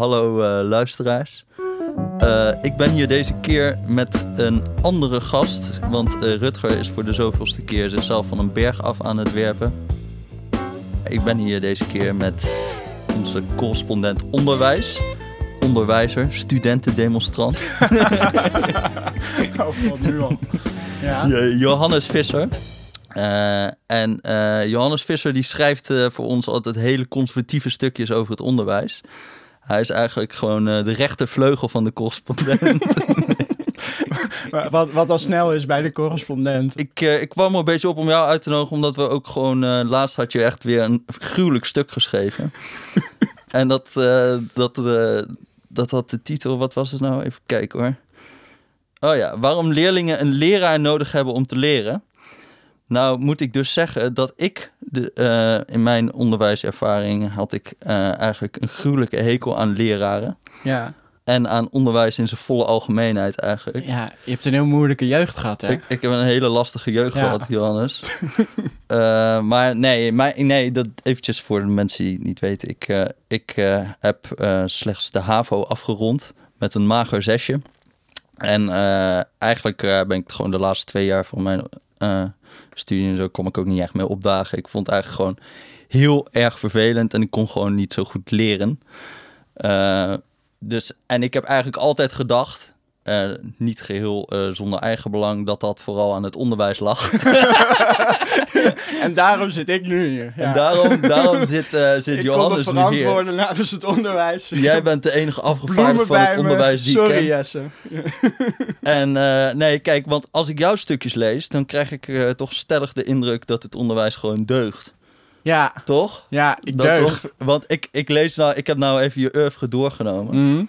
hallo eh, luisteraars. Eh, ik ben hier deze keer met een andere gast, want eh, Rutger is voor de zoveelste keer zichzelf van een berg af aan het werpen. Ik ben hier deze keer met onze correspondent onderwijs, onderwijzer, studentendemonstrant, Oh, wat nu al. Ja. Jo- Johannes Visser. En eh, Johannes Visser die schrijft voor ons altijd hele conservatieve stukjes over het onderwijs. Hij is eigenlijk gewoon eh, de rechtervleugel van de correspondent. Maar Wat, wat al snel is bij de correspondent. ik, eh, ik kwam er een beetje op om jou uit te nodigen, omdat we ook gewoon... eh, laatst had je echt weer een gruwelijk stuk geschreven. en dat, eh, dat, eh, dat had de titel, wat was het nou? Even kijken hoor. Oh ja, waarom leerlingen een leraar nodig hebben om te leren. Nou moet ik dus zeggen dat ik de, eh, in mijn onderwijservaring had ik eh, eigenlijk een gruwelijke hekel aan leraren. Ja. En aan onderwijs in zijn volle algemeenheid eigenlijk. ja, je hebt een heel moeilijke jeugd gehad, hè? Ik, ik heb een hele lastige jeugd Ja. gehad, Johannes. Eh, maar nee, maar nee, dat eventjes voor de mensen die het niet weten. Ik, ik heb slechts de HAVO afgerond met een mager zesje. En eigenlijk ben ik gewoon de laatste twee jaar van mijn studie en zo kom ik ook niet echt meer opdagen. Ik vond het eigenlijk gewoon heel erg vervelend en ik kon gewoon niet zo goed leren. Eh, dus, en ik heb eigenlijk altijd gedacht, eh, niet geheel eh, zonder eigen belang, dat dat vooral aan het onderwijs lag. En daarom zit ik nu hier. Ja. En daarom, daarom zit, eh, zit ik Johannes nu hier. verantwoorden namens het onderwijs. Jij bent de enige afgevaardigde van het onderwijs die Sorry, ik ken. Jesse. En nee, kijk, want als ik jouw stukjes lees, dan krijg ik toch stellig de indruk dat het onderwijs gewoon deugt. Ja, Toch? ja, ik Dat deug. toch? Want ik, ik lees nou, ik heb nou even je oeuvre doorgenomen. Mhm.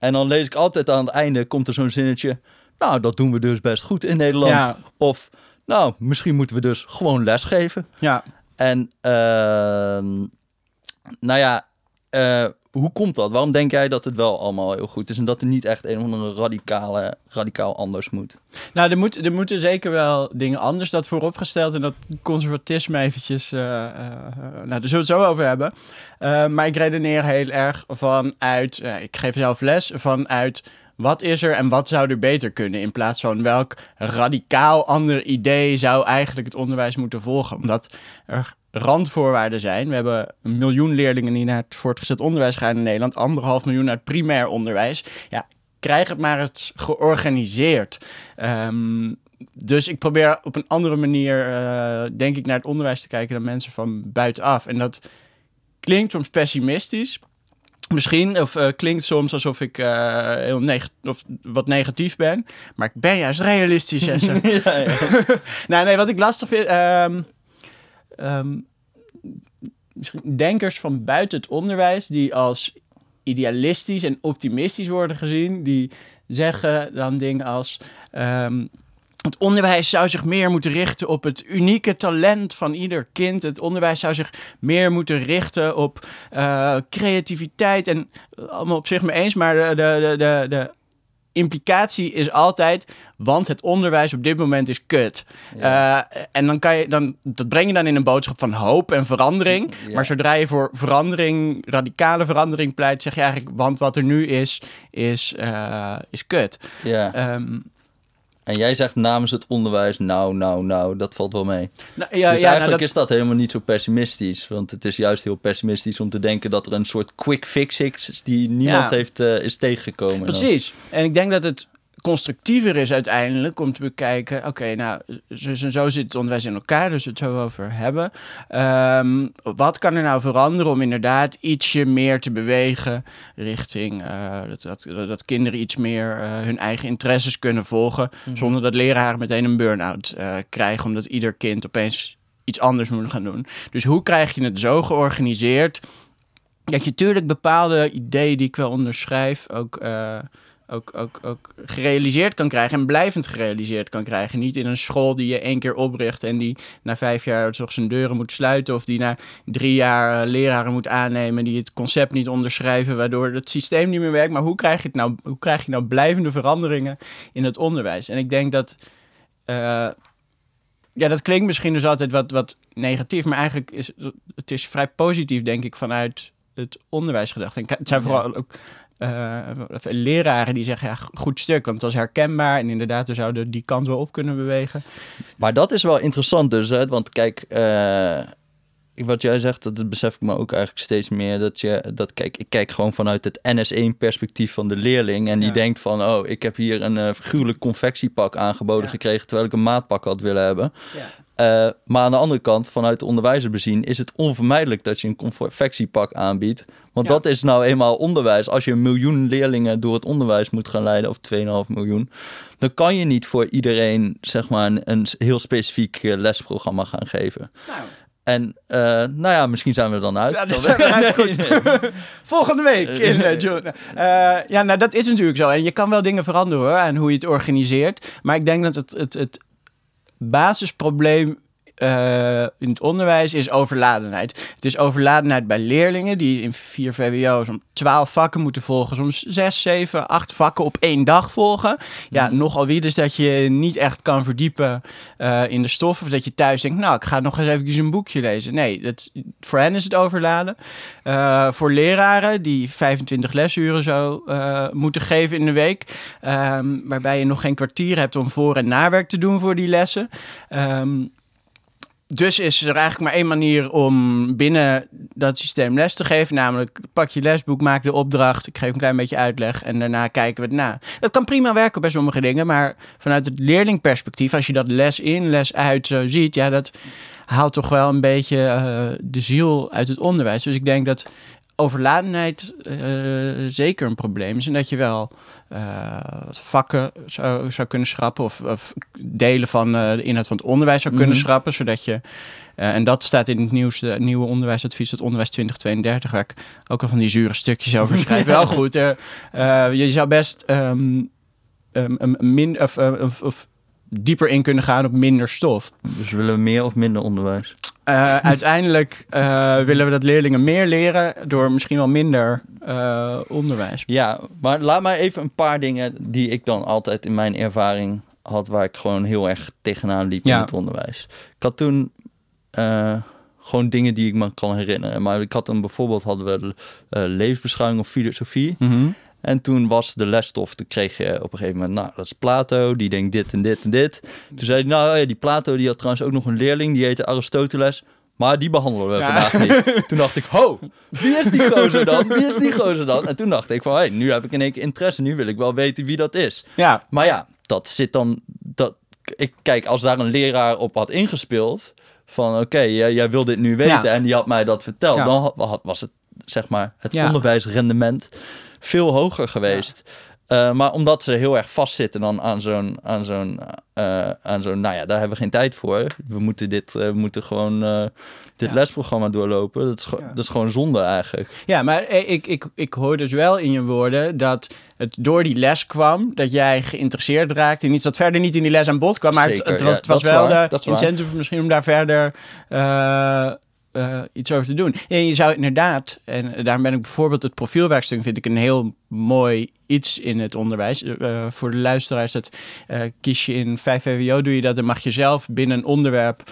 En dan lees ik altijd aan het einde, komt er zo'n zinnetje. Nou, dat doen we dus best goed in Nederland. Ja. Of, nou, misschien moeten we dus gewoon lesgeven. Ja. En, ehm, nou ja, eh, hoe komt dat? Waarom denk jij dat het wel allemaal heel goed is en dat er niet echt een of andere radicale, radicaal anders moet? Nou, er, er moeten zeker wel dingen anders dat vooropgesteld. En dat conservatisme eventjes, eh, eh, nou, daar zullen we het zo over hebben. Maar ik redeneer heel erg vanuit, ik geef zelf les, vanuit wat is er en wat zou er beter kunnen. In plaats van welk radicaal ander idee zou eigenlijk het onderwijs moeten volgen. Omdat er randvoorwaarden zijn. We hebben een miljoen leerlingen die naar het voortgezet onderwijs gaan in Nederland. Anderhalf miljoen naar het primair onderwijs. Ja, krijg het maar eens georganiseerd. Ehm, dus ik probeer op een andere manier, eh, denk ik, naar het onderwijs te kijken dan mensen van buitenaf. En dat klinkt soms pessimistisch. Misschien, of eh, klinkt soms alsof ik eh, heel neg of wat negatief ben. Maar ik ben juist realistisch, ja. nou, nee, wat ik lastig vind. ehm, misschien denkers van buiten het onderwijs die als idealistisch en optimistisch worden gezien, die zeggen dan dingen als. ehm, het onderwijs zou zich meer moeten richten op het unieke talent van ieder kind. Het onderwijs zou zich meer moeten richten op eh, creativiteit. En allemaal op zich mee eens, maar de, de, de, de implicatie is altijd, want het onderwijs op dit moment is kut. Eh, en dan kan je dan, dat breng je dan in een boodschap van hoop en verandering. Ja. Maar zodra je voor verandering, radicale verandering pleit, zeg je eigenlijk, want wat er nu is, is, eh, is kut. ja. Ehm, En jij zegt namens het onderwijs, nou, nou, nou, dat valt wel mee. nou, ja, dus ja, nou, eigenlijk dat- is dat helemaal niet zo pessimistisch. Want het is juist heel pessimistisch om te denken dat er een soort quick fix is die niemand Ja. heeft, eh, is tegengekomen. Precies. En ik denk dat het constructiever is uiteindelijk om te bekijken... oké, nou, zo, zo, zit het onderwijs in elkaar, dus het zo over hebben. Ehm, wat kan er nou veranderen om inderdaad ietsje meer te bewegen... richting eh, dat, dat, dat kinderen iets meer eh, hun eigen interesses kunnen volgen... zonder dat leraren meteen een burn-out eh, krijgen... omdat ieder kind opeens iets anders moet gaan doen. Dus hoe krijg je het zo georganiseerd... dat je natuurlijk bepaalde ideeën die ik wel onderschrijf... ook... ook, ook, ook gerealiseerd kan krijgen en blijvend gerealiseerd kan krijgen. Niet in een school die je één keer opricht en die na vijf jaar toch zijn deuren moet sluiten. Of die na drie jaar eh, leraren moet aannemen die het concept niet onderschrijven, waardoor het systeem niet meer werkt. Maar hoe krijg je, het nou, hoe krijg je nou blijvende veranderingen in het onderwijs? En ik denk dat. eh, ja, dat klinkt misschien dus altijd wat, wat negatief, maar eigenlijk is het is vrij positief, denk ik, vanuit het onderwijs gedacht. En het zijn vooral ook leraren die zeggen, ja, goed stuk, want het was herkenbaar. En inderdaad, we zouden die kant wel op kunnen bewegen. Maar dat is wel interessant dus, hè? want kijk... Uh wat jij zegt, dat besef ik me ook eigenlijk steeds meer. Dat je, dat kijk, ik kijk gewoon vanuit het NS1-perspectief van de leerling. En die denkt van, oh, ik heb hier een uh, figuurlijk confectiepak aangeboden gekregen, terwijl ik een maatpak had willen hebben. Ja. Uh, maar aan de andere kant, vanuit de onderwijzer bezien, is het onvermijdelijk dat je een confectiepak aanbiedt. Want dat is nou eenmaal onderwijs. Als je een miljoen leerlingen door het onderwijs moet gaan leiden, of 2,5 miljoen, dan kan je niet voor iedereen, zeg maar, een, een heel specifiek eh, lesprogramma gaan geven. Nou. En uh, nou ja, misschien zijn we er dan uit. Ja, zijn we uit. Goed. Volgende week in uh, June. Uh, ja, nou dat is natuurlijk zo. En je kan wel dingen veranderen hoor, aan hoe je het organiseert. Maar ik denk dat het, het, het basisprobleem uh, in het onderwijs is overladenheid. Het is overladenheid bij leerlingen die in 4 VWO's om 12 vakken moeten volgen, soms 6, 7, 8 vakken op één dag volgen. Ja, mm. nogal wie dus dat je niet echt kan verdiepen uh, in de stof of dat je thuis denkt, nou, ik ga nog eens even een boekje lezen. Nee, dat, voor hen is het overladen. Uh, voor leraren die 25 lesuren zo moeten geven in de week, um, waarbij je nog geen kwartier hebt om voor- en nawerk te doen voor die lessen. Um, dus is er eigenlijk maar één manier om binnen dat systeem les te geven. Namelijk, pak je lesboek, maak de opdracht. Ik geef een klein beetje uitleg en daarna kijken we het na. Dat kan prima werken bij sommige dingen. Maar vanuit het leerlingperspectief, als je dat les in, les uit zo ziet... ja, dat haalt toch wel een beetje uh, de ziel uit het onderwijs. Dus ik denk dat overladenheid uh, zeker een probleem is. En dat je wel uh, vakken zou, zou kunnen schrappen of, of delen van uh, de inhoud van het onderwijs zou kunnen mm -hmm. schrappen, zodat je en dat staat in het nieuwste, nieuwe onderwijsadvies, het onderwijs 2032, waar ik ook al van die zure stukjes over schrijf. wel goed. je zou best um, um, min, of, of, of dieper in kunnen gaan op minder stof. Dus willen we meer of minder onderwijs? Uh, uiteindelijk uh, willen we dat leerlingen meer leren door misschien wel minder uh, onderwijs. Ja, maar laat mij even een paar dingen die ik dan altijd in mijn ervaring had, waar ik gewoon heel erg tegenaan liep ja. in het onderwijs. Ik had toen gewoon dingen die ik me kan herinneren. Maar ik had dan bijvoorbeeld hadden we levensbeschouwing of filosofie. Mm -hmm. En toen was de lesstof, toen kreeg je op een gegeven moment, nou, dat is Plato, die denkt dit en dit en dit. Toen zei hij, nou ja, die Plato, die had trouwens ook nog een leerling, die heette Aristoteles. Maar die behandelen we vandaag niet. Toen dacht ik, ho, wie is die gozer dan? Wie is die gozer dan? En toen dacht ik van, hey, nu heb ik in één keer interesse. Nu wil ik wel weten wie dat is. Ja. Maar ja, dat zit dan... Dat, ik, kijk, als daar een leraar op had ingespeeld... van oké, okay, jij, jij, wil dit nu weten... en die had mij dat verteld... dan had, was het, zeg maar, het onderwijsrendement veel hoger geweest. Uh, maar omdat ze heel erg vastzitten dan aan zo'n, aan zo'n, uh, aan zo'n, nou ja, daar hebben we geen tijd voor. We moeten dit, uh, we moeten gewoon dit ja. lesprogramma doorlopen. Dat is, ja. dat is gewoon zonde eigenlijk. Ja, maar ik, ik, ik hoor dus wel in je woorden dat het door die les kwam, dat jij geïnteresseerd raakte in iets dat verder niet in die les aan bod kwam. Maar Zeker, het, het, was, het was wel waar, de incentive misschien om daar verder uh, iets over te doen. En je zou inderdaad, en daarom ben ik bijvoorbeeld het profielwerkstuk vind ik een heel mooi iets in het onderwijs. Uh, voor de luisteraars, dat uh, kies je in 5 VWO, doe je dat, dan mag je zelf binnen een onderwerp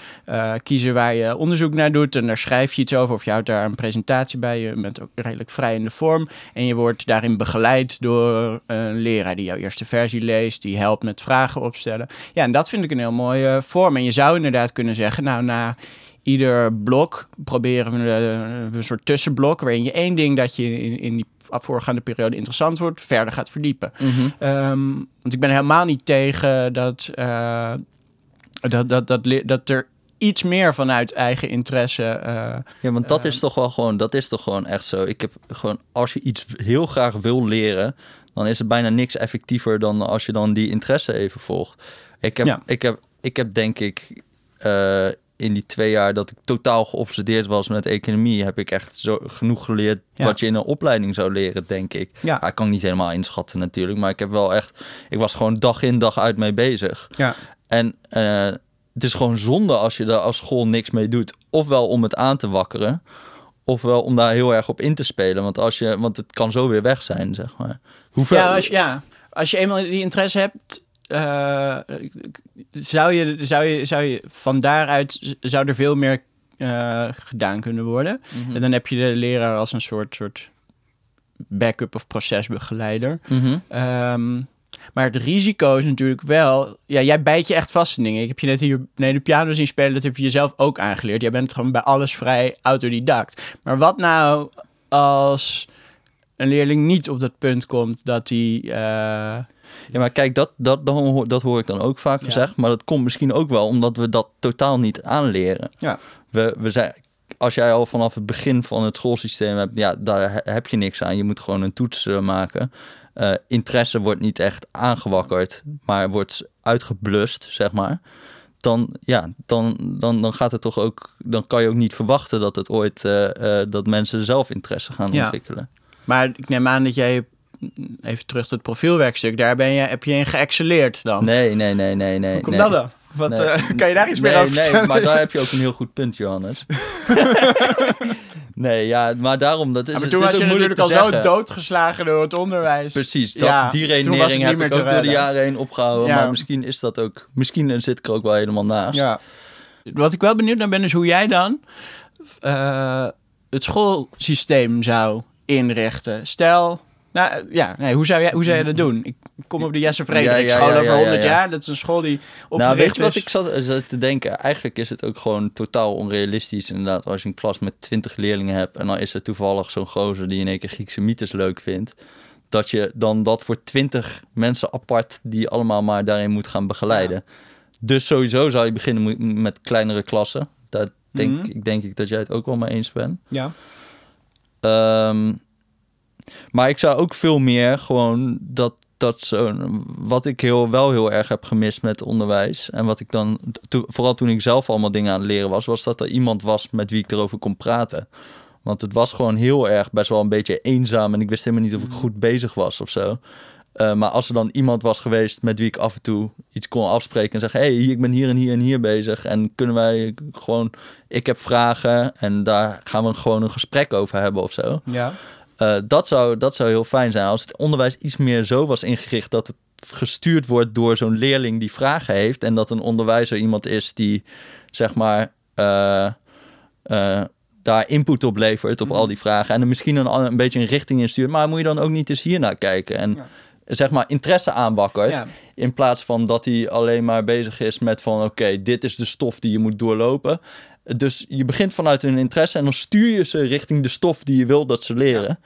kiezen waar je onderzoek naar doet. En daar schrijf je iets over of je houdt daar een presentatie bij. Je bent ook redelijk vrij in de vorm. En je wordt daarin begeleid door een leraar die jouw eerste versie leest, die helpt met vragen opstellen. Ja, en dat vind ik een heel mooie vorm. En je zou inderdaad kunnen zeggen, nou, na ieder blok proberen we een, een soort tussenblok waarin je één ding dat je in, in die voorgaande periode interessant wordt, verder gaat verdiepen. Mm um, want ik ben helemaal niet tegen dat, uh, dat, dat, dat, dat er iets meer vanuit eigen interesse. Uh, ja, want dat uh, is toch wel gewoon, dat is toch gewoon echt zo. Ik heb gewoon, als je iets heel graag wil leren, dan is het bijna niks effectiever dan als je dan die interesse even volgt. Ik heb, ja. ik heb, ik heb denk ik uh, in die twee jaar dat ik totaal geobsedeerd was met economie, heb ik echt zo genoeg geleerd ja. wat je in een opleiding zou leren, denk ik. Ja. ik kan niet helemaal inschatten natuurlijk, maar ik heb wel echt, ik was gewoon dag in dag uit mee bezig. Ja. En uh, het is gewoon zonde als je daar als school niks mee doet, ofwel om het aan te wakkeren, ofwel om daar heel erg op in te spelen, want als je, want het kan zo weer weg zijn, zeg maar. Hoeveel... Ja, als, ja, als je eenmaal die interesse hebt, uh, zou, je, zou, je, zou je van daaruit zou er veel meer eh, gedaan kunnen worden. Mhm. En dan heb je de leraar als een soort, soort backup of procesbegeleider. Mhm. Ehm, maar het risico is natuurlijk wel... Ja, jij bijt je echt vast in dingen. Ik heb je net hier nee, de piano zien spelen. Dat heb je jezelf ook aangeleerd. Jij bent gewoon bij alles vrij autodidact. Maar wat nou als een leerling niet op dat punt komt dat hij... eh, Ja, maar kijk, dat, dat, dat, hoor- dat hoor ik dan ook vaak Ja. gezegd. Maar dat komt misschien ook wel omdat we dat totaal niet aanleren. Ja. We, we zijn, als jij al vanaf het begin van het schoolsysteem hebt, ja, daar he- heb je niks aan. Je moet gewoon een toets eh, maken. Eh, interesse wordt niet echt aangewakkerd, maar wordt uitgeblust, zeg maar. Dan, ja, dan, dan, dan gaat het toch ook. Dan kan je ook niet verwachten dat het ooit eh, dat mensen zelf interesse gaan Ja. ontwikkelen. Maar ik neem aan dat jij... Even terug tot het profielwerkstuk. Daar ben je, heb je in geëxceleerd dan. Nee, nee, nee, nee, nee. Hoe komt nee. dat dan? Wat, Nee. eh, kan je daar iets nee, meer over nee, vertellen? maar daar heb je ook een heel goed punt, Johannes. nee, ja, maar daarom, dat is, Ja, maar het toen is was je moeilijk natuurlijk al zo doodgeslagen door het onderwijs. Precies, dat, Ja, die het redenering heb ik ook door de jaren heen opgehouden. Ja. Maar misschien is dat ook, misschien zit ik er ook wel helemaal naast. Ja. Wat ik wel benieuwd naar ben, is hoe jij dan eh, het schoolsysteem zou inrichten. Stel, nou ja, nee, hoe zou jij, hoe zou jij dat doen? Ik kom op de Jesse Frederik Ja, school ja, over ja, ja, 100 ja. jaar. Dat is een school die opgericht Nou, weet je wat is. ik zat, zat te denken? Eigenlijk is het ook gewoon totaal onrealistisch. Inderdaad, als je een klas met 20 leerlingen hebt en dan is er toevallig zo'n gozer die in één keer Griekse mythes leuk vindt. Dat je dan dat voor 20 mensen apart die allemaal maar daarin moet gaan begeleiden. Dus sowieso zou je beginnen met kleinere klassen. Daar denk, Mhm. ik, denk ik dat jij het ook wel mee eens bent. Ja. Ehm, maar ik zou ook veel meer gewoon dat, dat zo. Wat ik heel, wel heel erg heb gemist met onderwijs. En wat ik dan, to- vooral toen ik zelf allemaal dingen aan het leren was, was dat er iemand was met wie ik erover kon praten. Want het was gewoon heel erg best wel een beetje eenzaam. En ik wist helemaal niet of ik goed bezig was of zo. Eh, maar als er dan iemand was geweest met wie ik af en toe iets kon afspreken en zeggen: hey, ik ben hier en hier en hier bezig. En kunnen wij gewoon, ik heb vragen en daar gaan we gewoon een gesprek over hebben of zo. Ja. Eh, dat, zou, dat zou heel fijn zijn als het onderwijs iets meer zo was ingericht dat het gestuurd wordt door zo'n leerling die vragen heeft. En dat een onderwijzer iemand is die zeg maar eh, eh, daar input op levert op al die vragen. En er misschien een, een beetje een richting in stuurt. Maar moet je dan ook niet eens hier naar kijken? En Ja. zeg maar interesse aanwakkert. Ja. In plaats van dat hij alleen maar bezig is met van oké, dit is de stof die je moet doorlopen. Dus je begint vanuit hun interesse en dan stuur je ze richting de stof die je wil dat ze leren.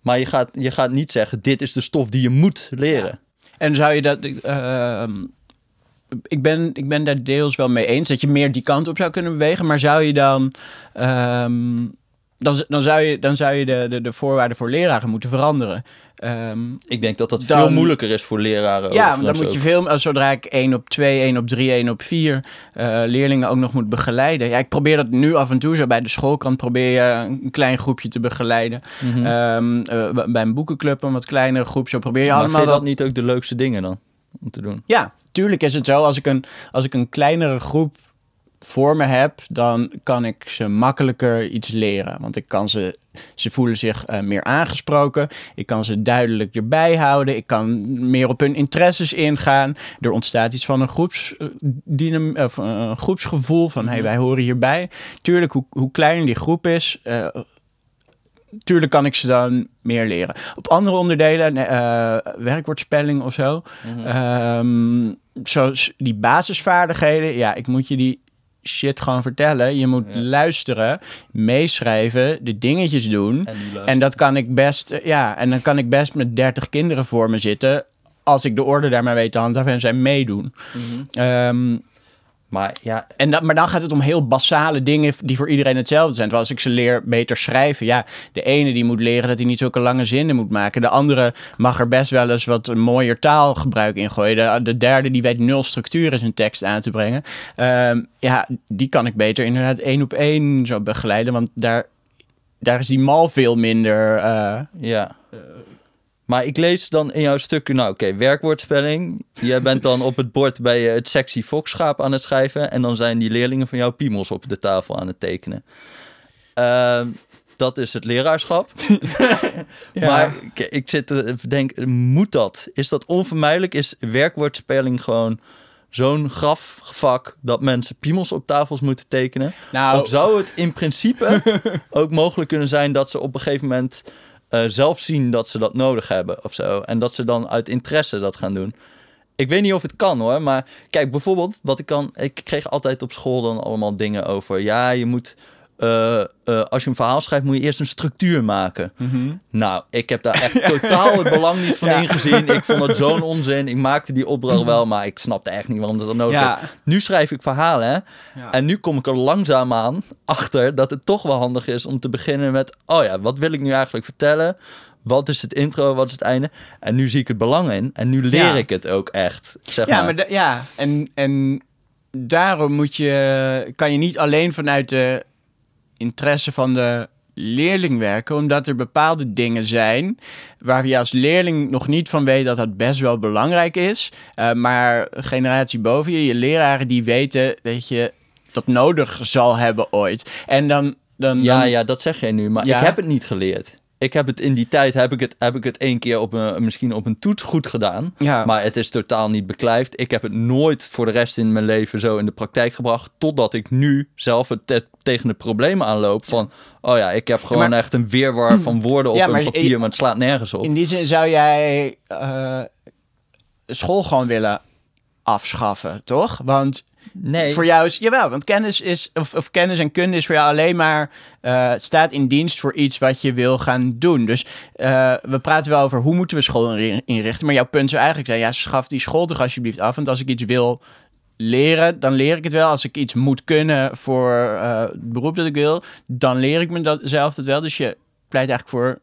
Maar je gaat, je gaat niet zeggen, dit is de stof die je moet leren. En zou je dat... ehm, ik, ben, ik ben daar deels wel mee eens dat je meer die kant op zou kunnen bewegen. Maar zou je dan... ehm, dan, dan zou je, dan zou je de, de, de voorwaarden voor leraren moeten veranderen. Ehm, Ik denk dat dat Dan- veel moeilijker is voor leraren. ja, want dan moet je veel... als Zodra ik 1 op 2, 1 op 3, 1 op 4 eh, leerlingen ook nog moet begeleiden. Ja, ik probeer dat nu af en toe zo bij de schoolkant. Probeer je een klein groepje te begeleiden. Mhm. Ehm, eh, bij een boekenclub een wat kleinere groep. Zo probeer je maar allemaal vind je wel- dat niet ook de leukste dingen dan? Om te doen? Ja, tuurlijk is het zo. Als ik een, als ik een kleinere groep voor me heb, dan kan ik ze makkelijker iets leren. Want ik kan ze, ze voelen zich eh, meer aangesproken. Ik kan ze duidelijk erbij houden. Ik kan meer op hun interesses ingaan. Er ontstaat iets van een, groeps, eh, dynam- of, eh, een groepsgevoel van hey, wij horen hierbij. Tuurlijk, hoe, hoe kleiner die groep is, tuurlijk kan ik ze dan meer leren. Op andere onderdelen, werkwoordspelling of zo, ehm, zoals die basisvaardigheden, ja, ik moet je die shit gewoon vertellen. Je moet Ja. luisteren, meeschrijven, de dingetjes doen. En, dat kan ik best, eh, ja, en dan kan ik best met 30 kinderen voor me zitten. Als ik de orde daar maar weet te handhaven en zij meedoen. Mhm. Ehm, Maar ja, en dan, maar dan gaat het om heel basale dingen die voor iedereen hetzelfde zijn. Terwijl als ik ze leer beter schrijven, ja, de ene die moet leren dat hij niet zulke lange zinnen moet maken. De andere mag er best wel eens wat mooier taalgebruik in gooien. De, de derde die weet nul structuur in zijn tekst aan te brengen. Ehm, ja, die kan ik beter inderdaad één op één zo begeleiden. Want daar, daar is die mal veel minder. eh, Ja. Maar ik lees dan in jouw stuk, nou oké, werkwoordspelling. Jij bent dan op het bord bij je het sexy fokschaap aan het schrijven. En dan zijn die leerlingen van jou piemels op de tafel aan het tekenen. Ehm, dat is het leraarschap. Ja. Maar ik, ik zit te denken, moet dat? Is dat onvermijdelijk? Is werkwoordspelling gewoon zo'n grafvak dat mensen piemels op tafels moeten tekenen? Nou, Of zou het in principe ook mogelijk kunnen zijn dat ze op een gegeven moment eh, zelf zien dat ze dat nodig hebben of zo? En dat ze dan uit interesse dat gaan doen? Ik weet niet of het kan hoor, maar kijk bijvoorbeeld wat ik kan. Ik kreeg altijd op school dan allemaal dingen over. Ja, je moet. Eh, eh, als je een verhaal schrijft, moet je eerst een structuur maken. Nou, ik heb daar echt totaal het belang niet van Ja. ingezien. Ik vond het zo'n onzin. Ik maakte die opdracht wel, maar ik snapte echt niet waarom dat nodig Ja. is. Nu schrijf ik verhalen, hè? Ja. En nu kom ik er langzaamaan achter dat het toch wel handig is om te beginnen met... Oh ja, wat wil ik nu eigenlijk vertellen? Wat is het intro, wat is het einde? En nu zie ik het belang in. En nu leer ik het ook echt, zeg Ja, maar. ja, en, en daarom moet je, kan je niet alleen vanuit de interesse van de leerling werken, omdat er bepaalde dingen zijn waar je als leerling nog niet van weet dat dat best wel belangrijk is. Eh, maar generatie boven je, je leraren, die weten dat je dat nodig zal hebben ooit. En dan. dan Ja, dan- ja, dat zeg jij nu. Maar Ja. ik heb het niet geleerd. Ik heb het in die tijd, heb ik het, heb ik het één keer op een, misschien op een toets goed gedaan. Ja. Maar het is totaal niet beklijft. Ik heb het nooit voor de rest in mijn leven zo in de praktijk gebracht. Totdat ik nu zelf het tegen de problemen aanloop van... Oh ja, ik heb gewoon maar- echt een weerwar van woorden op Ja, een papier, maar het slaat nergens op. In die zin zou jij eh, school gewoon willen afschaffen, toch? Want Nee. voor jou is, jawel, want kennis is, of, of kennis en kunde is voor jou alleen maar, eh, staat in dienst voor iets wat je wil gaan doen. Dus eh, we praten wel over hoe moeten we school inri- inrichten, maar jouw punt zou eigenlijk zijn, ja, schaf die school toch alsjeblieft af, want als ik iets wil leren, dan leer ik het wel. Als ik iets moet kunnen voor eh, het beroep dat ik wil, dan leer ik me dat wel. Dus je pleit eigenlijk voor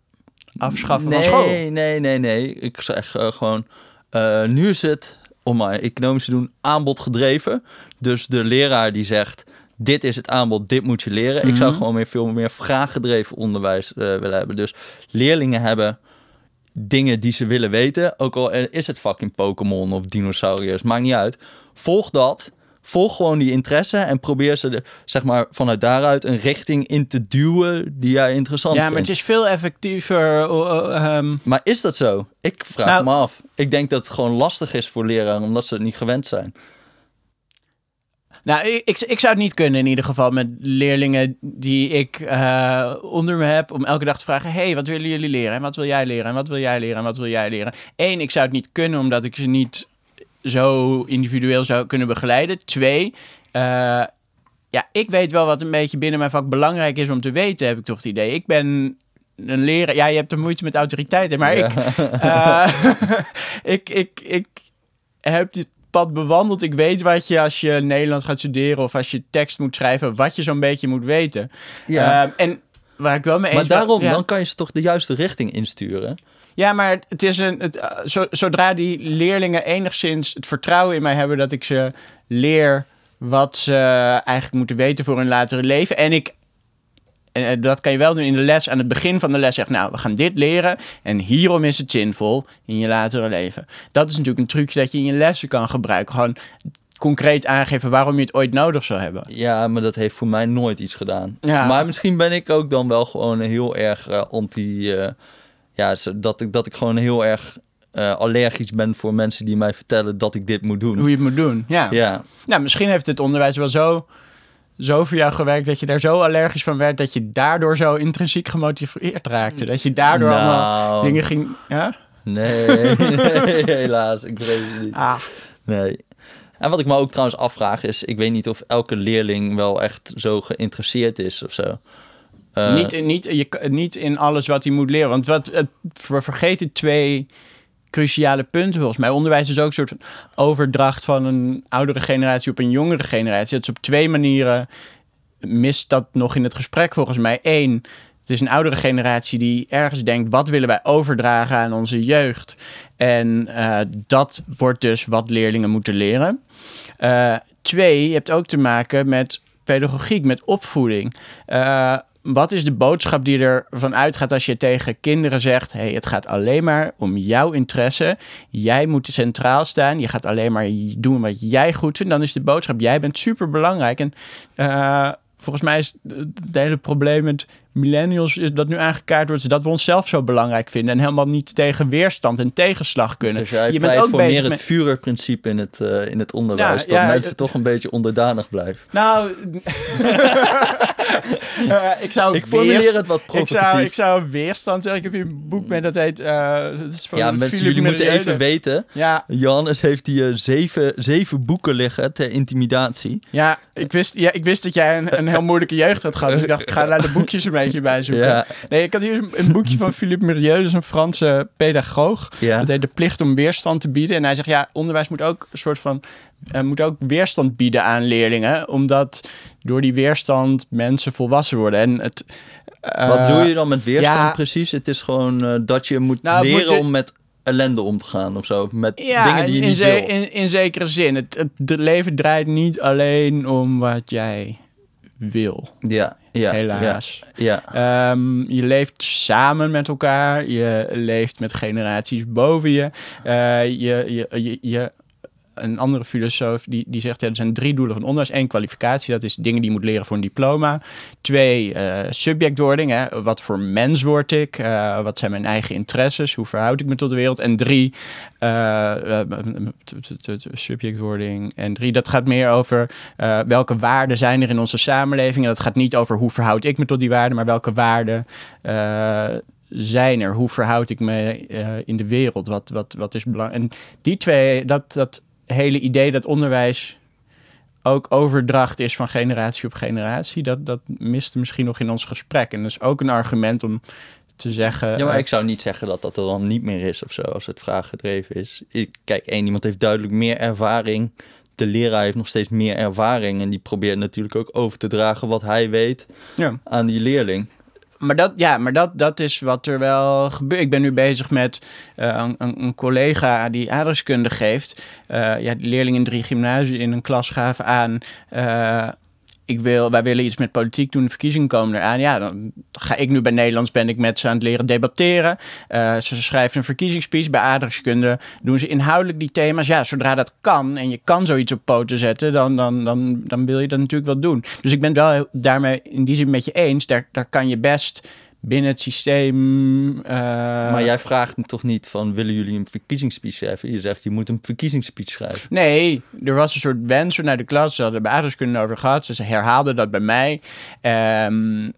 afschaffen nee, van school. Nee, nee, nee. Ik zeg eh, gewoon, eh, nu is het, om maar economisch te doen, aanbod gedreven. Dus de leraar die zegt, dit is het aanbod, dit moet je leren. Ik zou gewoon meer, veel meer vraaggedreven onderwijs willen hebben. Dus leerlingen hebben dingen die ze willen weten. Ook al is het fucking Pokémon of dinosauriërs, maakt niet uit. Volg dat. Volg gewoon die interesse en probeer ze zeg maar, vanuit daaruit een richting in te duwen die jij interessant Ja, vindt. maar het is veel effectiever. eh, eh, ehm, Maar is dat zo? Ik vraag Nou- me af. Ik denk dat het gewoon lastig is voor leraren omdat ze het niet gewend zijn. nou, ik, ik, ik zou het niet kunnen in ieder geval met leerlingen die ik eh, onder me heb. Om elke dag te vragen: hey, wat willen jullie leren? En wat wil jij leren? En wat wil jij leren? En wat wil jij leren? Eén, ik zou het niet kunnen omdat ik ze niet zo individueel zou kunnen begeleiden. Twee, eh, ja, ik weet wel wat een beetje binnen mijn vak belangrijk is om te weten, heb ik toch het idee. Ik ben een leraar. Ja, je hebt er moeite met autoriteiten, maar Ja. ik, eh, ik, ik, ik heb dit pad bewandeld. Ik weet wat je als je Nederlands gaat studeren of als je tekst moet schrijven, wat je zo'n beetje moet weten. Ja. Ehm, en waar ik wel mee eens maar daarom, ben- ja. dan kan je ze toch de juiste richting insturen. Ja, maar het- is een. Het, eh, zo- zodra die leerlingen enigszins het vertrouwen in mij hebben dat ik ze leer wat ze eigenlijk moeten weten voor hun latere leven. En ik. En eh, dat kan je wel doen in de les. Aan het begin van de les zeg nou, we gaan dit leren. En hierom is het zinvol in je latere leven. Dat is natuurlijk een trucje dat je in je lessen kan gebruiken. Gewoon concreet aangeven waarom je het ooit nodig zou hebben. Ja, maar dat heeft voor mij nooit iets gedaan. Ja. Maar misschien ben ik ook dan wel gewoon heel erg eh, anti... ja, dat ik, dat ik gewoon heel erg eh, allergisch ben voor mensen die mij vertellen dat ik dit moet doen. Hoe je het moet doen. Ja. Ja, Nou, misschien heeft het onderwijs wel zo, zo voor jou gewerkt dat je daar zo allergisch van werd dat je daardoor zo intrinsiek gemotiveerd raakte. Dat je daardoor allemaal nou, dingen ging. Ja? nee, nee, helaas, ik vrees het niet. Ah. Nee. En wat ik me ook trouwens afvraag is, ik weet niet of elke leerling wel echt zo geïnteresseerd is of zo. Eh, niet, in, niet, je, niet in alles wat hij moet leren. Want wat, we vergeten twee cruciale punten volgens mij. Onderwijs is ook een soort overdracht van een oudere generatie op een jongere generatie. Dat is op twee manieren mist dat nog in het gesprek volgens mij. Eén, het is een oudere generatie die ergens denkt... wat willen wij overdragen aan onze jeugd? En eh, dat wordt dus wat leerlingen moeten leren. Eh, twee, je hebt ook te maken met pedagogiek, met opvoeding. Wat is de boodschap die ervan uitgaat als je tegen kinderen zegt: hey, het gaat alleen maar om jouw interesse. Jij moet centraal staan. Je gaat alleen maar doen wat jij goed vindt. Dan is de boodschap: jij bent super belangrijk. En eh, volgens mij is het hele probleem met millennials is dat nu aangekaart wordt dat we onszelf zo belangrijk vinden en helemaal niet tegen weerstand en tegenslag kunnen. Dus jij je bent ook voor bezig meer het met- Führerprincipe in het, eh, in het onderwijs. Ja, dat ja, mensen het- toch een beetje onderdanig blijven. Nou, eh, ik zou Ik formuleer het wat ik zou, ik zou weerstand zeggen. Ik heb hier een boek mee dat heet. eh, dat is van Ja, mensen, jullie moeten even weten. Ja, Johannes heeft hier zeven, zeven boeken liggen ter intimidatie. ja, ik wist, ja, ik wist dat jij een, een heel moeilijke jeugd had gehad. Dus ik dacht, ik ga daar de boekjes een beetje bij zoeken. Ja. Nee, ik had hier een, boekje van Philippe Merieux, dat is een Franse pedagoog. Ja. Dat heet De plicht om weerstand te bieden. En hij zegt, ja, onderwijs moet ook een soort van... eh, moet ook weerstand bieden aan leerlingen. Omdat door die weerstand mensen volwassen worden. En het... eh, Wat bedoel je dan met weerstand ja. precies? Het is gewoon eh, dat je moet Nou, leren moet- om met ellende om te gaan of zo. Met Ja, dingen die je in, niet wil. in, in zekere zin. Het, het, het leven draait niet alleen om wat jij wil, Ja, ja, helaas. Ja, ja. Ehm, je leeft samen met elkaar. Je leeft met generaties boven je. Eh, je, je, je, je- een andere filosoof die, die zegt... Ja, er zijn drie doelen van onderwijs. Eén, kwalificatie. Dat is dingen die je moet leren voor een diploma. Twee, eh, subjectwording. Hè. Wat voor mens word ik? Eh, wat zijn mijn eigen interesses? Hoe verhoud ik me tot de wereld? En drie, eh, eh, subjectwording. En drie, dat gaat meer over welke waarden zijn er in onze samenleving. En dat gaat niet over hoe verhoud ik me tot die waarden, maar welke waarden zijn er? Hoe verhoud ik me in de wereld? Wat, wat, wat is belangrijk? En die twee, dat, dat hele idee dat onderwijs ook overdracht is van generatie op generatie, dat, dat miste misschien nog in ons gesprek. En dat is ook een argument om te zeggen. Ja, maar eh, ik zou niet zeggen dat dat er dan niet meer is of zo, als het vraaggedreven is. Ik, kijk, één iemand heeft duidelijk meer ervaring. De leraar heeft nog steeds meer ervaring. En die probeert natuurlijk ook over te dragen wat hij weet ja. aan die leerling. Maar dat, ja, maar dat, dat is wat er wel gebeurt. Ik ben nu bezig met eh, een, een, collega die aardrijkskunde geeft. Eh, ja, leerlingen in drie gymnasium in een klas gaven aan. Ik wil, wij willen iets met politiek doen, de verkiezingen komen eraan. Ja, dan ga ik nu bij Nederlands, ben ik met ze aan het leren debatteren. Eh, ze schrijven een verkiezingspiece. Bij aardrijkskunde doen ze inhoudelijk die thema's. Ja, zodra dat kan en je kan zoiets op poten zetten, dan, dan, dan, dan wil je dat natuurlijk wel doen. Dus ik ben wel daarmee in die zin met je eens. Daar, daar kan je best binnen het systeem... eh, maar jij vraagt me toch niet van, willen jullie een verkiezingsspeech schrijven? Je zegt, je moet een verkiezingsspeech schrijven. Nee, er was een soort wens vanuit de klas. Ze hadden bij aardrijkskunde over gehad. Ze herhaalden dat bij mij. Ehm,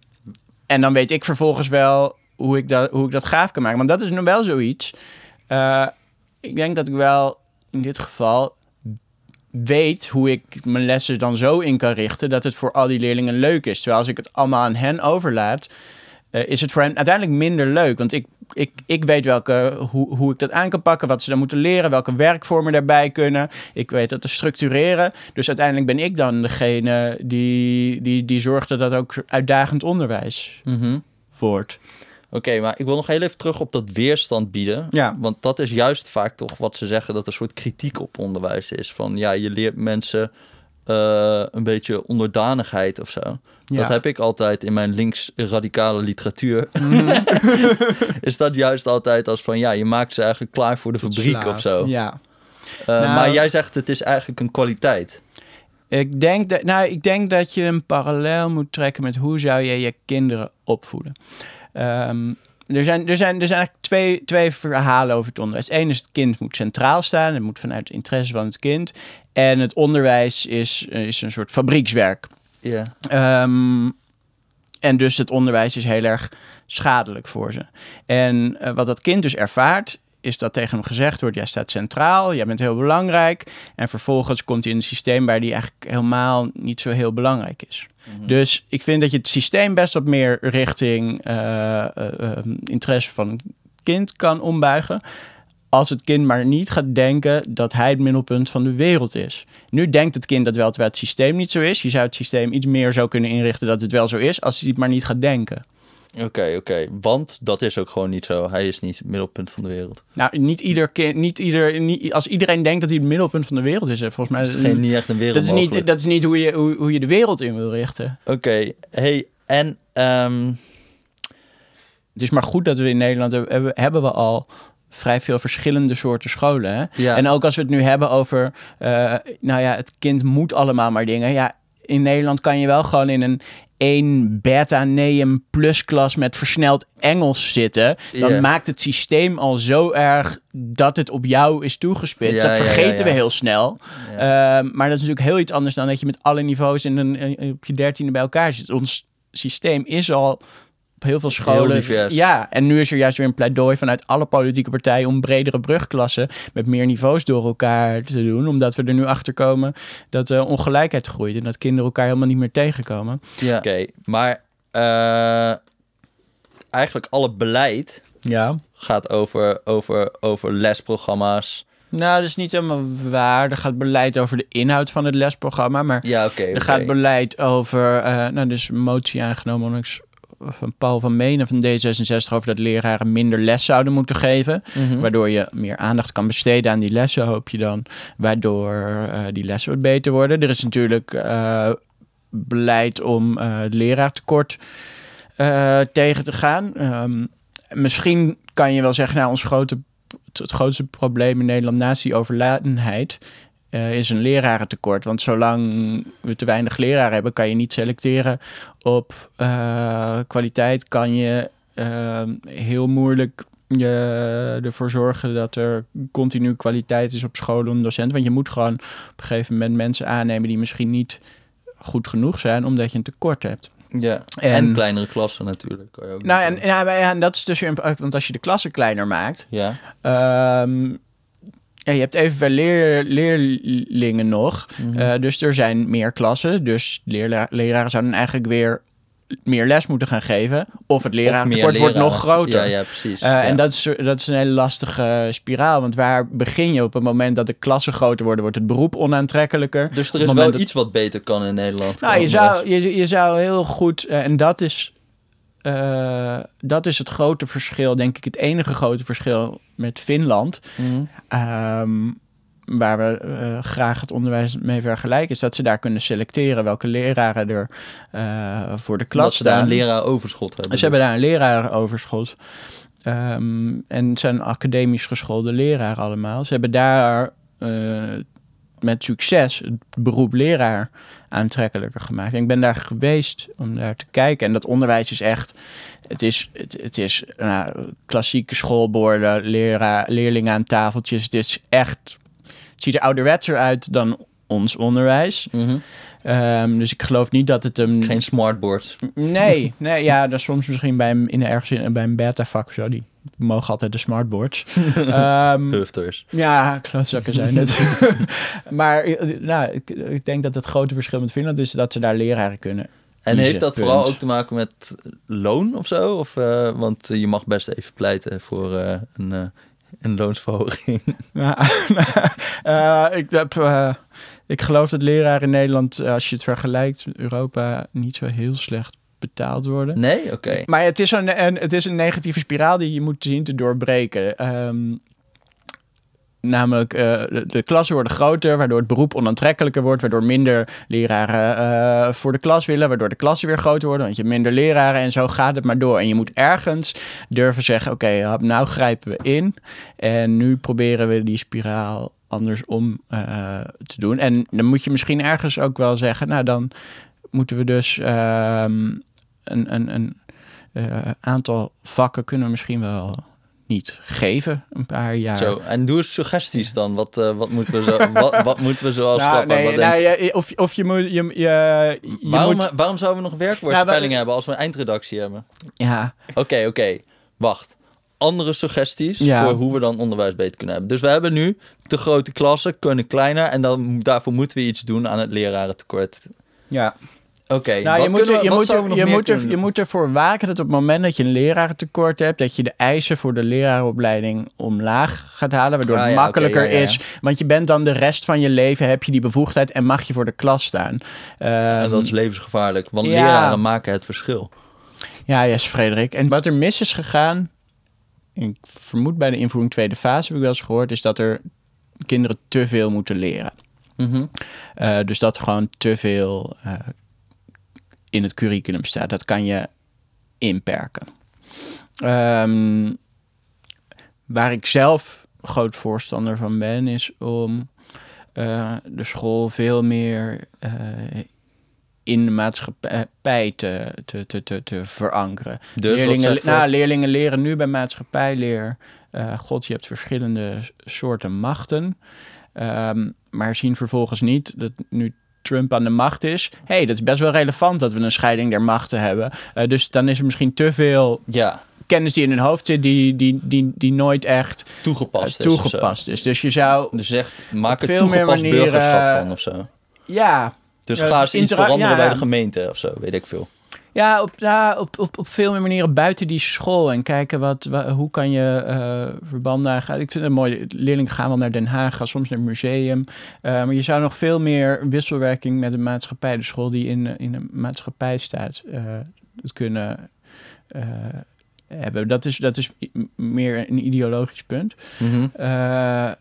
en dan weet ik vervolgens wel hoe ik dat, hoe ik dat gaaf kan maken. Want dat is nu wel zoiets. Eh, ik denk dat ik wel in dit geval weet hoe ik mijn lessen dan zo in kan richten... dat het voor al die leerlingen leuk is. Terwijl als ik het allemaal aan hen overlaat... eh, is het voor hen uiteindelijk minder leuk. Want ik, ik, ik weet welke, hoe, hoe ik dat aan kan pakken, wat ze dan moeten leren, welke werkvormen daarbij kunnen. Ik weet dat te structureren. Dus uiteindelijk ben ik dan degene die, die, die zorgt dat dat ook uitdagend onderwijs Mhm. wordt. Oké, maar ik wil nog heel even terug op dat weerstand bieden. Ja. Want dat is juist vaak toch wat ze zeggen dat er een soort kritiek op onderwijs is. Van ja, je leert mensen eh, een beetje onderdanigheid of zo. Ja. Dat heb ik altijd in mijn links-radicale literatuur. Mhm. is dat juist altijd als van ja, je maakt ze eigenlijk klaar voor de fabriek of zo. Ja. Eh, Nou- maar jij zegt het is eigenlijk een kwaliteit. Ik denk, dat, nou, ik denk dat je een parallel moet trekken met hoe zou je je kinderen opvoeden. Ehm, er, zijn, er, zijn, er zijn eigenlijk twee, twee verhalen over het onderwijs. Eén is het kind moet centraal staan. Het moet vanuit het interesse van het kind. En het onderwijs is, is een soort fabriekswerk. Ja. Ehm, en dus het onderwijs is heel erg schadelijk voor ze. En eh, wat dat kind dus ervaart, is dat tegen hem gezegd wordt: jij staat centraal, jij bent heel belangrijk. En vervolgens komt hij in een systeem waar die eigenlijk helemaal niet zo heel belangrijk is. Dus ik vind dat je het systeem best wat meer richting eh, eh, eh, interesse van het kind kan ombuigen. Als het kind maar niet gaat denken dat hij het middelpunt van de wereld is. Nu denkt het kind dat wel, terwijl het systeem niet zo is. Je zou het systeem iets meer zo kunnen inrichten dat het wel zo is, als hij het maar niet gaat denken. Oké, oké. Want dat is ook gewoon niet zo. Hij is niet het middelpunt van de wereld. Nou, niet ieder kind, niet ieder, niet, als iedereen denkt dat hij het middelpunt van de wereld is, volgens mij. Dat is geen, niet echt een wereld dat is niet, dat is niet hoe, je, hoe, hoe je de wereld in wil richten. Oké, hey, en ehm, Het is maar goed dat we in Nederland hebben, hebben we al vrij veel verschillende soorten scholen. Hè? Ja. En ook als we het nu hebben over, eh, nou ja, het kind moet allemaal maar dingen. Ja, in Nederland kan je wel gewoon in een één beta neum plus klas met versneld Engels zitten, dan maakt het systeem al zo erg dat het op jou is toegespitst. Ja, dat ja, vergeten ja. we heel snel. Ehm, maar dat is natuurlijk heel iets anders dan dat je met alle niveaus in een, op je dertiende bij elkaar zit. Ons systeem is al op heel veel scholen. divers. Ja, en nu is er juist weer een pleidooi vanuit alle politieke partijen om bredere brugklassen met meer niveaus door elkaar te doen. Omdat we er nu achter komen dat de ongelijkheid groeit en dat kinderen elkaar helemaal niet meer tegenkomen. Ja. Oké, maar eh, eigenlijk alle beleid Ja. gaat over, over, over lesprogramma's. Nou, dat is niet helemaal waar. Er gaat beleid over de inhoud van het lesprogramma, maar Ja, oké. er gaat beleid over, eh nou, dus een motie aangenomen onlangs van Paul van Menen van D66 over dat leraren minder les zouden moeten geven. Mhm. Waardoor je meer aandacht kan besteden aan die lessen, hoop je dan. Waardoor eh, die lessen wat beter worden. Er is natuurlijk eh, beleid om eh het leraartekort tegen te gaan. Ehm, misschien kan je wel zeggen, nou, ons grote, het grootste probleem in Nederland naast die overladenheid eh, is een lerarentekort. Want zolang we te weinig leraren hebben, kan je niet selecteren op eh, kwaliteit. Kan je eh, heel moeilijk je ervoor zorgen dat er continu kwaliteit is op scholen en docenten. Want je moet gewoon op een gegeven moment mensen aannemen die misschien niet goed genoeg zijn, omdat je een tekort hebt. Ja. En, En- kleinere klassen natuurlijk. Kan je ook Nou, en, ja, en dat is dus weer, een- want als je de klassen kleiner maakt. Ja. Ehm, ja, je hebt evenveel leer, leerlingen nog. Mhm. Eh, dus er zijn meer klassen. Dus leerla- leraren zouden eigenlijk weer meer les moeten gaan geven. Of het lerarentekort wordt nog groter. Ja, ja precies. Eh, ja. En dat is, dat is een hele lastige spiraal. Want waar begin je op het moment dat de klassen groter worden, wordt het beroep onaantrekkelijker. Dus er is wel dat- iets wat beter kan in Nederland. Nou, je zou, je, je zou heel goed, eh, en dat is, eh, dat is het grote verschil, denk ik, het enige grote verschil met Finland. Mhm. Ehm, waar we eh, graag het onderwijs mee vergelijken, is dat ze daar kunnen selecteren welke leraren er eh, voor de klas Dat ze daar staan. een leraar overschot hebben. Ze hebben daar een lerarenoverschot. Ehm, en het zijn academisch geschoolde leraren allemaal. Ze hebben daar met succes het beroep leraar aantrekkelijker gemaakt. En ik ben daar geweest om daar te kijken. En dat onderwijs is echt... Het is, het, het is nou, klassieke schoolborden, lera, leerlingen aan tafeltjes. Het is echt... Het ziet er ouderwetser uit dan ons onderwijs. Mhm. Ehm, dus ik geloof niet dat het een... Geen smartboard. Nee, nee, ja, dat soms misschien bij een, in ergens in, bij een beta-vak zo. Die mogen altijd de smartboards. Ehm, Hufters. ja, klootzakken zijn het. maar eh, nou, ik, ik denk dat het grote verschil met Finland is dat ze daar leraren kunnen. En heeft dat punt. vooral ook te maken met loon of zo? Of, eh, want je mag best even pleiten voor eh, een, een loonsverhoging. Eh, ik, heb, ik geloof dat leraren in Nederland, als je het vergelijkt met Europa, niet zo heel slecht betaald worden. Nee? Oké. Maar het is een, een, het is een negatieve spiraal die je moet zien te doorbreken. Ehm, namelijk, eh, de, klassen worden groter, waardoor het beroep onaantrekkelijker wordt, waardoor minder leraren eh, voor de klas willen, waardoor de klassen weer groter worden, want je hebt minder leraren en zo gaat het maar door. En je moet ergens durven zeggen, oké, nou grijpen we in en nu proberen we die spiraal andersom eh, te doen. En dan moet je misschien ergens ook wel zeggen, nou dan moeten we dus ehm, een, een, een eh, aantal vakken kunnen we misschien wel niet geven een paar jaar. Zo, en doe eens suggesties dan. Wat, eh, wat, moeten, we zo, wat, wat moeten we zoals Nou, nee, Wat nou, denk- je- of, of je moet... Je, je, je waarom, moet waarom zouden we nog werkwoordspelling Nou, hebben als we een eindredactie hebben? ja, Oké, oké. Wacht. Andere suggesties Ja. voor hoe we dan onderwijs beter kunnen hebben. Dus we hebben nu te grote klassen, kunnen kleiner. En dan, daarvoor moeten we iets doen aan het lerarentekort. ja. Oké, Nou, je moet, er, we- je, er, je, er, je ervoor waken dat op het moment dat je een lerarentekort hebt, dat je de eisen voor de lerarenopleiding omlaag gaat halen, waardoor Ah, het ja, oké, makkelijker ja, ja, ja. is. Want je bent dan de rest van je leven, heb je die bevoegdheid en mag je voor de klas staan. En Ehm, dat is levensgevaarlijk, want leraren maken het verschil. Ja, yes, Frederik. En wat er mis is gegaan, ik vermoed bij de invoering tweede fase heb ik wel eens gehoord, is dat er kinderen te veel moeten leren. Mhm. Eh, dus dat er gewoon te veel eh, in het curriculum staat. Dat kan je inperken. Ehm, waar ik zelf groot voorstander van ben, is om eh, de school veel meer eh, in de maatschappij te, te, te, te, te verankeren. Dus leerlingen, nou, leerlingen leren nu bij maatschappijleer. eh God, je hebt verschillende soorten machten. Ehm, maar zien vervolgens niet dat nu Trump aan de macht is. hey, dat is best wel relevant dat we een scheiding der machten hebben. Eh, dus dan is er misschien te veel Ja, kennis die in hun hoofd zit, die, die, die, die nooit echt eh, toegepast toegepast is. Dus je zou, Dus zegt, maak er veel meer manieren- burgerschap van of zo. ja, Dus Ja, ga eens iets veranderen ja, bij de gemeente of zo, weet ik veel. Ja, op, ja op, op, op veel meer manieren buiten die school. En kijken wat, wa- hoe kan je eh, verbanden aangaan. Ik vind het mooi. Leerlingen gaan wel naar Den Haag, gaan soms naar het museum. Eh, maar je zou nog veel meer wisselwerking met de maatschappij, de school die in, in een maatschappij staat, eh, het kunnen hebben. Dat is, dat is meer een ideologisch punt. Eh,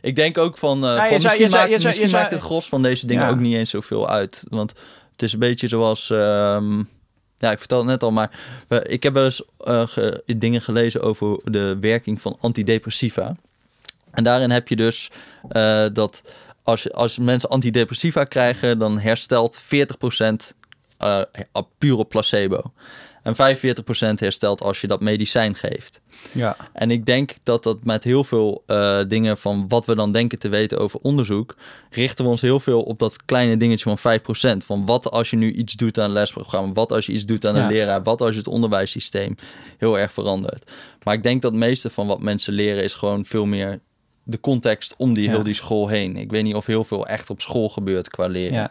Ik denk ook van, je van zou- misschien, je maakt, je zou- misschien zou- maakt het gros van deze dingen Ja. ook niet eens zoveel uit. Want het is een beetje zoals, ehm, ja, ik vertelde het net al, maar ik heb wel eens eh, ge- dingen gelezen over de werking van antidepressiva. En daarin heb je dus eh, dat als, als mensen antidepressiva krijgen, dan herstelt 40% eh puur op placebo. En 45% herstelt als je dat medicijn geeft. ja. En ik denk dat dat met heel veel eh, dingen van wat we dan denken te weten over onderzoek, richten we ons heel veel op dat kleine dingetje van 5%. Van wat als je nu iets doet aan een lesprogramma, wat als je iets doet aan een Ja. leraar, wat als je het onderwijssysteem heel erg verandert. Maar ik denk dat het meeste van wat mensen leren is gewoon veel meer de context om die Ja. heel die school heen. Ik weet niet of heel veel echt op school gebeurt qua leren. ja.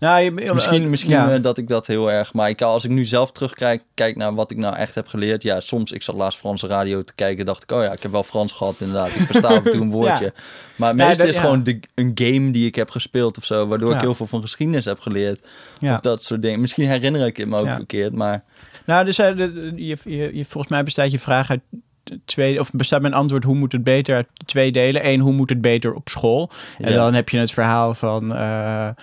Nou, je, Misschien, eh, misschien ja. eh, dat ik dat heel erg. Maar ik, als ik nu zelf terugkijk kijk naar wat ik nou echt heb geleerd. Ja, soms, ik zat laatst Franse radio te kijken. Dacht ik, oh ja, ik heb wel Frans gehad inderdaad. Ik versta af en toe een woordje. Maar het Ja, dat- is gewoon de, een game die ik heb gespeeld of zo. Waardoor ik heel veel van geschiedenis heb geleerd. Of dat soort dingen. Misschien herinner ik het me ook verkeerd. Maar Nou, dus eh, je, je, je, volgens mij bestaat je vraag uit twee, of bestaat mijn antwoord hoe moet het beter uit twee delen. Eén, hoe moet het beter op school? En Ja. dan heb je het verhaal van, eh, eh,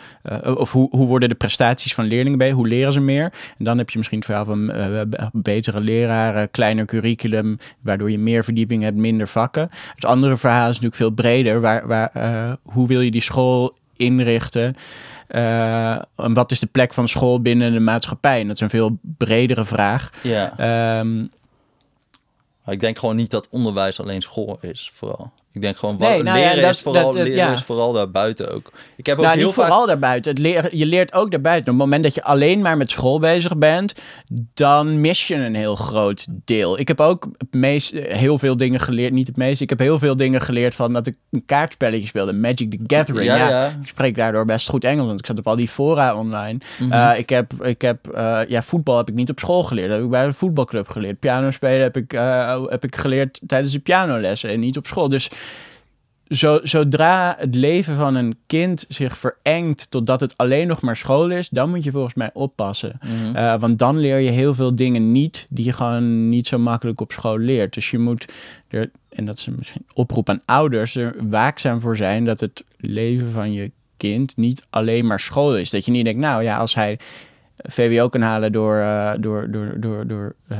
of hoe, hoe worden de prestaties van leerlingen bij? Hoe leren ze meer? En dan heb je misschien het verhaal van eh, betere leraren, kleiner curriculum, waardoor je meer verdieping hebt, minder vakken. Het andere verhaal is natuurlijk veel breder. Waar, waar, hoe wil je die school inrichten? En wat is de plek van school binnen de maatschappij? En dat is een veel bredere vraag. ja. Ehm, Ik denk gewoon niet dat onderwijs alleen school is, vooral. Ik denk gewoon, Nee, nou ja, leren, dat- is vooral, dat- leren ja. is vooral daarbuiten ook. Ik heb ook nou, heel niet vaak... vooral daarbuiten. Het leer, je leert ook daarbuiten. Op het moment dat je alleen maar met school bezig bent, dan mis je een heel groot deel. Ik heb ook het meest, heel veel dingen geleerd. Niet het meeste. Ik heb heel veel dingen geleerd van dat ik een kaartspelletje speelde. Magic the Gathering. Ja. Ik spreek daardoor best goed Engels. Want ik zat op al die fora online. Mhm. Eh, ik heb, ik heb eh, ja, voetbal heb ik niet op school geleerd. Dat heb ik bij de voetbalclub geleerd. Piano spelen heb ik, eh, heb ik geleerd tijdens de pianolessen en niet op school. Dus zo, zodra het leven van een kind zich verengt totdat het alleen nog maar school is, dan moet je volgens mij oppassen. Mhm. Eh, want dan leer je heel veel dingen niet die je gewoon niet zo makkelijk op school leert. Dus je moet er, en dat is een misschien oproep aan ouders, er waakzaam voor zijn dat het leven van je kind niet alleen maar school is. Dat je niet denkt, nou ja, als hij VWO kan halen door, eh, door, door, door, door eh,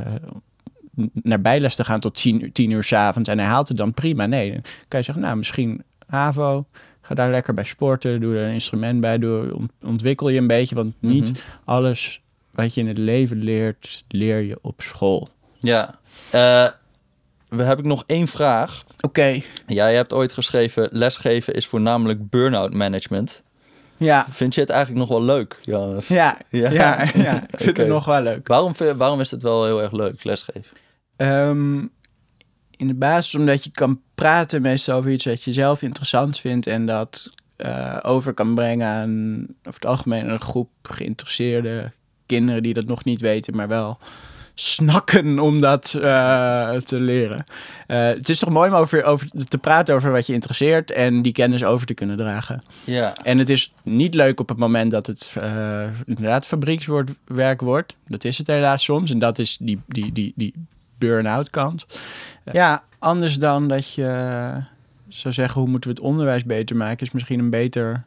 naar bijles te gaan tot tien, uur- tien uur s'avonds en hij haalt het dan prima. Nee, dan kan je zeggen, nou misschien HAVO, ga daar lekker bij sporten, doe er een instrument bij, doe, ont- ontwikkel je een beetje, want niet Mhm. alles wat je in het leven leert, leer je op school. Ja. Eh, we heb ik nog één vraag. Oké. Jij hebt ooit geschreven, lesgeven is voornamelijk burn-out management. Ja. Vind je het eigenlijk nog wel leuk, Johannes? Ja, Ja. ja. ja, ik vind het nog wel leuk. Waarom, waarom is het wel heel erg leuk, lesgeven? Ehm, in de basis omdat je kan praten meestal over iets wat je zelf interessant vindt en dat eh, over kan brengen aan over het algemeen een groep geïnteresseerde kinderen die dat nog niet weten, maar wel snakken om dat eh, te leren. Eh, het is toch mooi om over, over te praten over wat je interesseert en die kennis over te kunnen dragen. Ja. En het is niet leuk op het moment dat het eh, inderdaad fabriekswerk wordt. Dat is het helaas soms. En dat is die, die, die, die burn-out kant. Ja, anders dan dat je eh, zou zeggen... hoe moeten we het onderwijs beter maken... is misschien een beter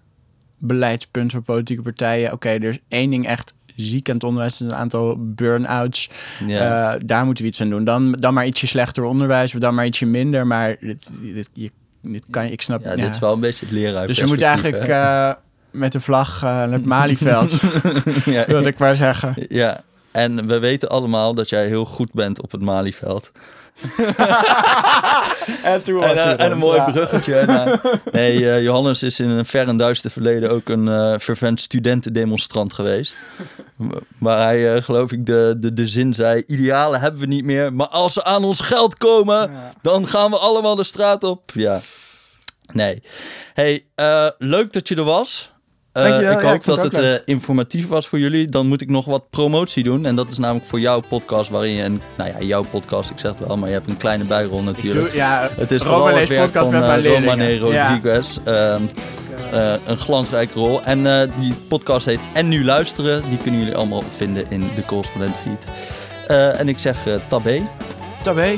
beleidspunt voor politieke partijen. Oké, er is één ding echt ziek aan het onderwijs... is een aantal burn-outs. ja. Eh, daar moeten we iets aan doen. Dan, dan maar ietsje slechter onderwijs... of dan maar ietsje minder. Maar dit, dit, je, dit kan je, ik snap... ja, dit is wel een beetje het leraar. Dus we moeten eigenlijk, eh, met de vlag uh, naar het Malieveld. ja, wilde ik maar zeggen. ja, en we weten allemaal dat jij heel goed bent op het Malieveld. En toen En, was eh, en een mooi ja. bruggetje. Nou, nee, eh, Johannes is in een ver en duister verleden ook een eh fervent studentendemonstrant geweest. Waar hij, geloof ik, de, de, de zin zei... Idealen hebben we niet meer, maar als ze aan ons geld komen... Ja. dan gaan we allemaal de straat op. Ja. Nee. hey, leuk dat je er was. Eh, ik Ja, hoop ik dat het eh, informatief was voor jullie. Dan moet ik nog wat promotie doen. En dat is namelijk voor jouw podcast, waarin je... Een, nou ja, jouw podcast, ik zeg het wel, maar je hebt een kleine bijrol natuurlijk. doe, ja, Het is Romanees vooral het werk podcast van leerlingen. Romane Ja. Rodriguez. Ehm, eh, een glansrijke rol. En eh, die podcast heet En Nu Luisteren. Die kunnen jullie allemaal vinden in de correspondent feed. Eh, en ik zeg tabé. Tabé.